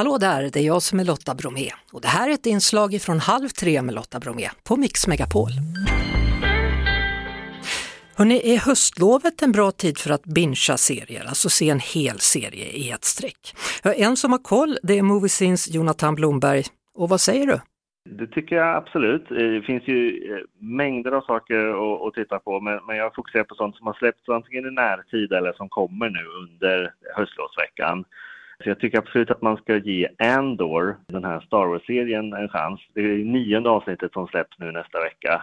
Hallå där, det är jag som är Lotta Bromé och det här är ett inslag från Halv tre med Lotta Bromé på Mix Megapol. Hörrni, är höstlovet en bra tid för att bingea serier, alltså se en hel serie i ett streck? Ja, en som har koll det är Moviesins Jonathan Blomberg. Och vad säger du? Det tycker jag absolut. Eh, det finns ju eh, mängder av saker att, titta på, men, men jag fokuserar på sånt som har släppts antingen i närtid eller som kommer nu under höstlovsveckan. Så jag tycker absolut att man ska ge Andor, den här Star Wars-serien, en chans. Det är nionde avsnittet som släpps nu nästa vecka.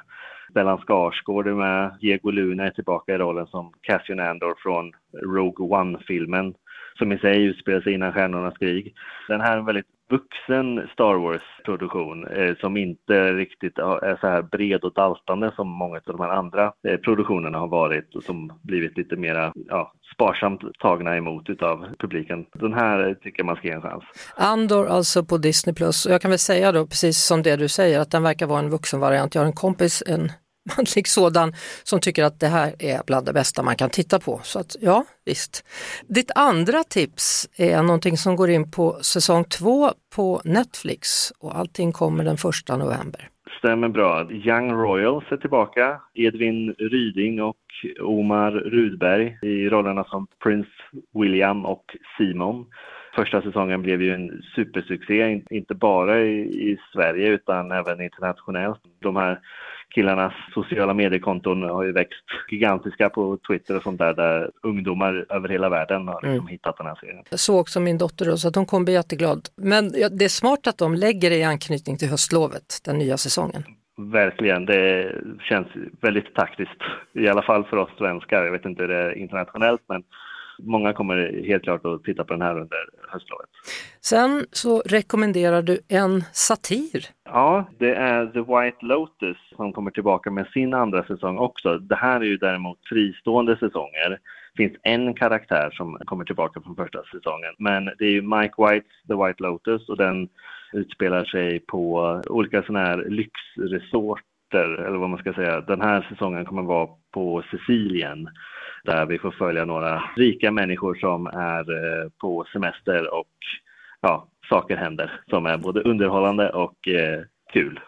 Stellan Skarsgård är med, Diego Luna är tillbaka i rollen som Cassian Andor från Rogue One-filmen som i sig utspelar sig innan Stjärnornas krig. Den här är en väldigt vuxen Star Wars-produktion eh, som inte riktigt är så här bred och daltande som många av de här andra eh, produktionerna har varit och som blivit lite mera ja, sparsamt tagna emot utav publiken. Den här tycker jag man ska ge en chans. Andor alltså på Disney Plus och jag kan väl säga då precis som det du säger att den verkar vara en vuxenvariant. Jag har en kompis, en manlig sådan som tycker att det här är bland det bästa man kan titta på. Så att ja, visst. Ditt andra tips är någonting som går in på säsong två på Netflix och allting kommer den första november. Stämmer bra. Young Royals är tillbaka. Edvin Ryding och Omar Rudberg i rollerna som Prince William och Simon. Första säsongen blev ju en supersuccé, inte bara i, Sverige utan även internationellt. De här killarnas sociala mediekonton har ju växt gigantiska på Twitter och sånt där, där ungdomar över hela världen har liksom mm. hittat den här serien. Jag såg också min dotter då, så att hon kommer bli jätteglad. Men det är smart att de lägger det i anknytning till höstlovet, den nya säsongen. Verkligen, det känns väldigt taktiskt. I alla fall för oss svenskar. Jag vet inte hur det är internationellt, men många kommer helt klart att titta på den här under höstlovet. Sen så rekommenderar du en satir. Ja, det är The White Lotus som kommer tillbaka med sin andra säsong också. Det här är ju däremot fristående säsonger. Det finns en karaktär som kommer tillbaka från första säsongen, men det är ju Mike Whites The White Lotus och den utspelar sig på olika sådana här lyxresorter, eller vad man ska säga. Den här säsongen kommer vara på Sicilien där vi får följa några rika människor som är eh, på semester och ja, saker händer som är både underhållande och eh, kul.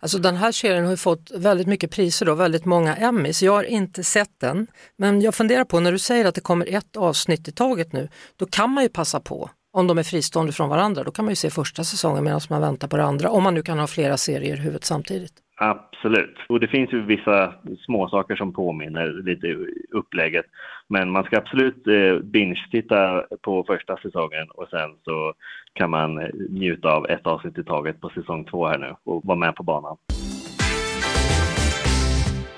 Alltså den här serien har ju fått väldigt mycket priser och väldigt många Emmys. Jag har inte sett den, men jag funderar på när du säger att det kommer ett avsnitt i taget nu, då kan man ju passa på om de är fristående från varandra, då kan man ju se första säsongen medan man väntar på det andra, om man nu kan ha flera serier i huvudet samtidigt. Absolut. Och det finns ju vissa småsaker som påminner lite i upplägget. Men man ska absolut eh, binge-titta på första säsongen och sen så kan man njuta av ett avsnitt i taget på säsong två här nu och vara med på banan.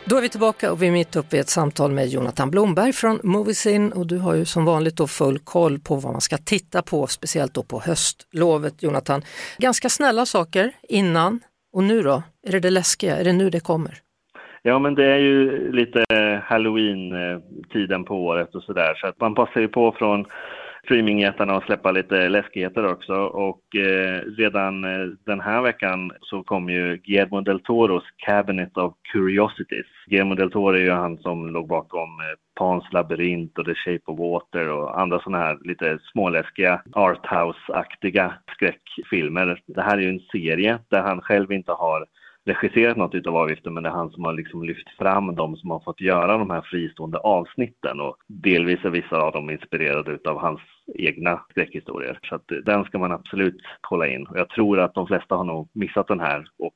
Då är vi tillbaka och vi är mitt uppe i ett samtal med Jonathan Blomberg från Moviesin och du har ju som vanligt då full koll på vad man ska titta på, speciellt då på höstlovet Jonathan. Ganska snälla saker innan och nu då? Är det det läskiga? Är det nu det kommer? Ja, men det är ju lite halloween-tiden eh, på året och sådär, så att man passar ju på från streamingjättarna att släppa lite läskigheter också. Och eh, redan eh, den här veckan så kom ju Guillermo del Toros Cabinet of Curiosities. Guillermo del Toro är ju han som låg bakom eh, Pans labyrint och The Shape of Water och andra sådana här lite småläskiga arthouse-aktiga skräckfilmer. Det här är ju en serie där han själv inte har regisserat något utav avgiften men det är han som har liksom lyft fram de som har fått göra de här fristående avsnitten och delvis är vissa av dem inspirerade utav hans egna skräckhistorier. Så att den ska man absolut kolla in och jag tror att de flesta har nog missat den här och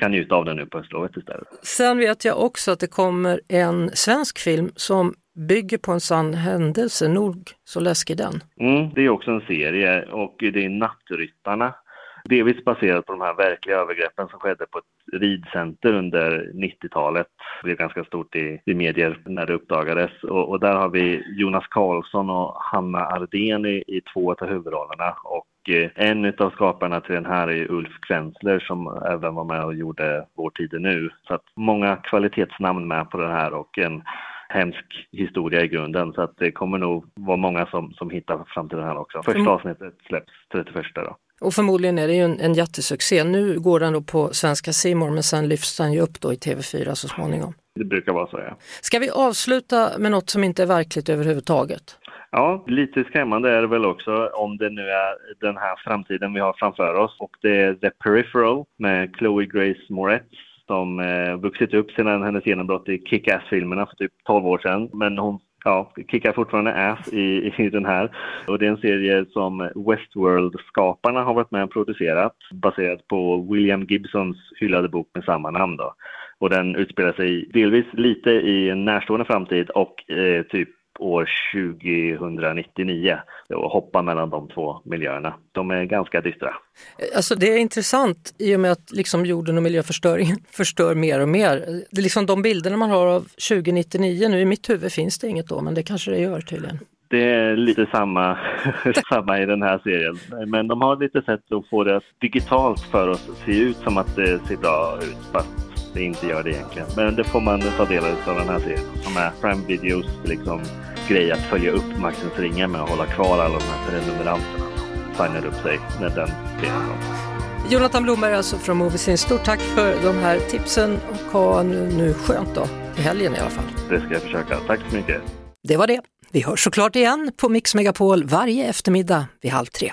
kan njuta av den nu på höstlovet istället. Sen vet jag också att det kommer en svensk film som bygger på en sann händelse, nog så läskig den. Mm, det är också en serie och det är Nattryttarna delvis baserat på de här verkliga övergreppen som skedde på ett ridcenter under 90-talet. Det blev ganska stort i, i medier när det uppdagades. Och, och, där har vi Jonas Karlsson och Hanna Ardén i, i två av huvudrollerna. Och eh, en av skaparna till den här är Ulf Kvensler som även var med och gjorde Vår tid är nu. Så att många kvalitetsnamn med på den här och en hemsk historia i grunden. Så att det kommer nog vara många som, som hittar fram till den här också. Första avsnittet släpps 31 då. Och förmodligen är det ju en, en jättesuccé. Nu går den då på svenska Simor men sen lyfts den ju upp då i TV4 så småningom. Det brukar vara så ja. Ska vi avsluta med något som inte är verkligt överhuvudtaget? Ja, lite skrämmande är det väl också om det nu är den här framtiden vi har framför oss. Och det är The Peripheral med Chloe Grace Moretz som eh, vuxit upp sedan hennes genombrott i Kick-Ass-filmerna för typ 12 år sedan. Men hon ja, kickar fortfarande ass i, i den här. Och det är en serie som Westworld-skaparna har varit med och producerat baserat på William Gibsons hyllade bok med samma namn. Då. Och den utspelar sig delvis lite i en närstående framtid och eh, typ år 2099 och hoppa mellan de två miljöerna. De är ganska dystra. Alltså det är intressant i och med att liksom jorden och miljöförstöringen förstör mer och mer. Det är liksom de bilderna man har av 2099, nu i mitt huvud finns det inget då men det kanske det gör tydligen. Det är lite samma, samma i den här serien. Men de har lite sätt att få det digitalt för oss att se ut som att det ser bra ut fast det inte gör det egentligen. Men det får man ta del av den här serien som är Prime Videos liksom, grej att följa upp Maxens ringar med att hålla kvar alla de här prenumeranterna som signar upp sig när den serien kom. Jonathan Blomberg alltså från Moviesin. Stort tack för de här tipsen och ha nu, nu skönt då, i helgen i alla fall. Det ska jag försöka. Tack så mycket. Det var det. Vi hörs såklart igen på Mix Megapol varje eftermiddag vid halv tre.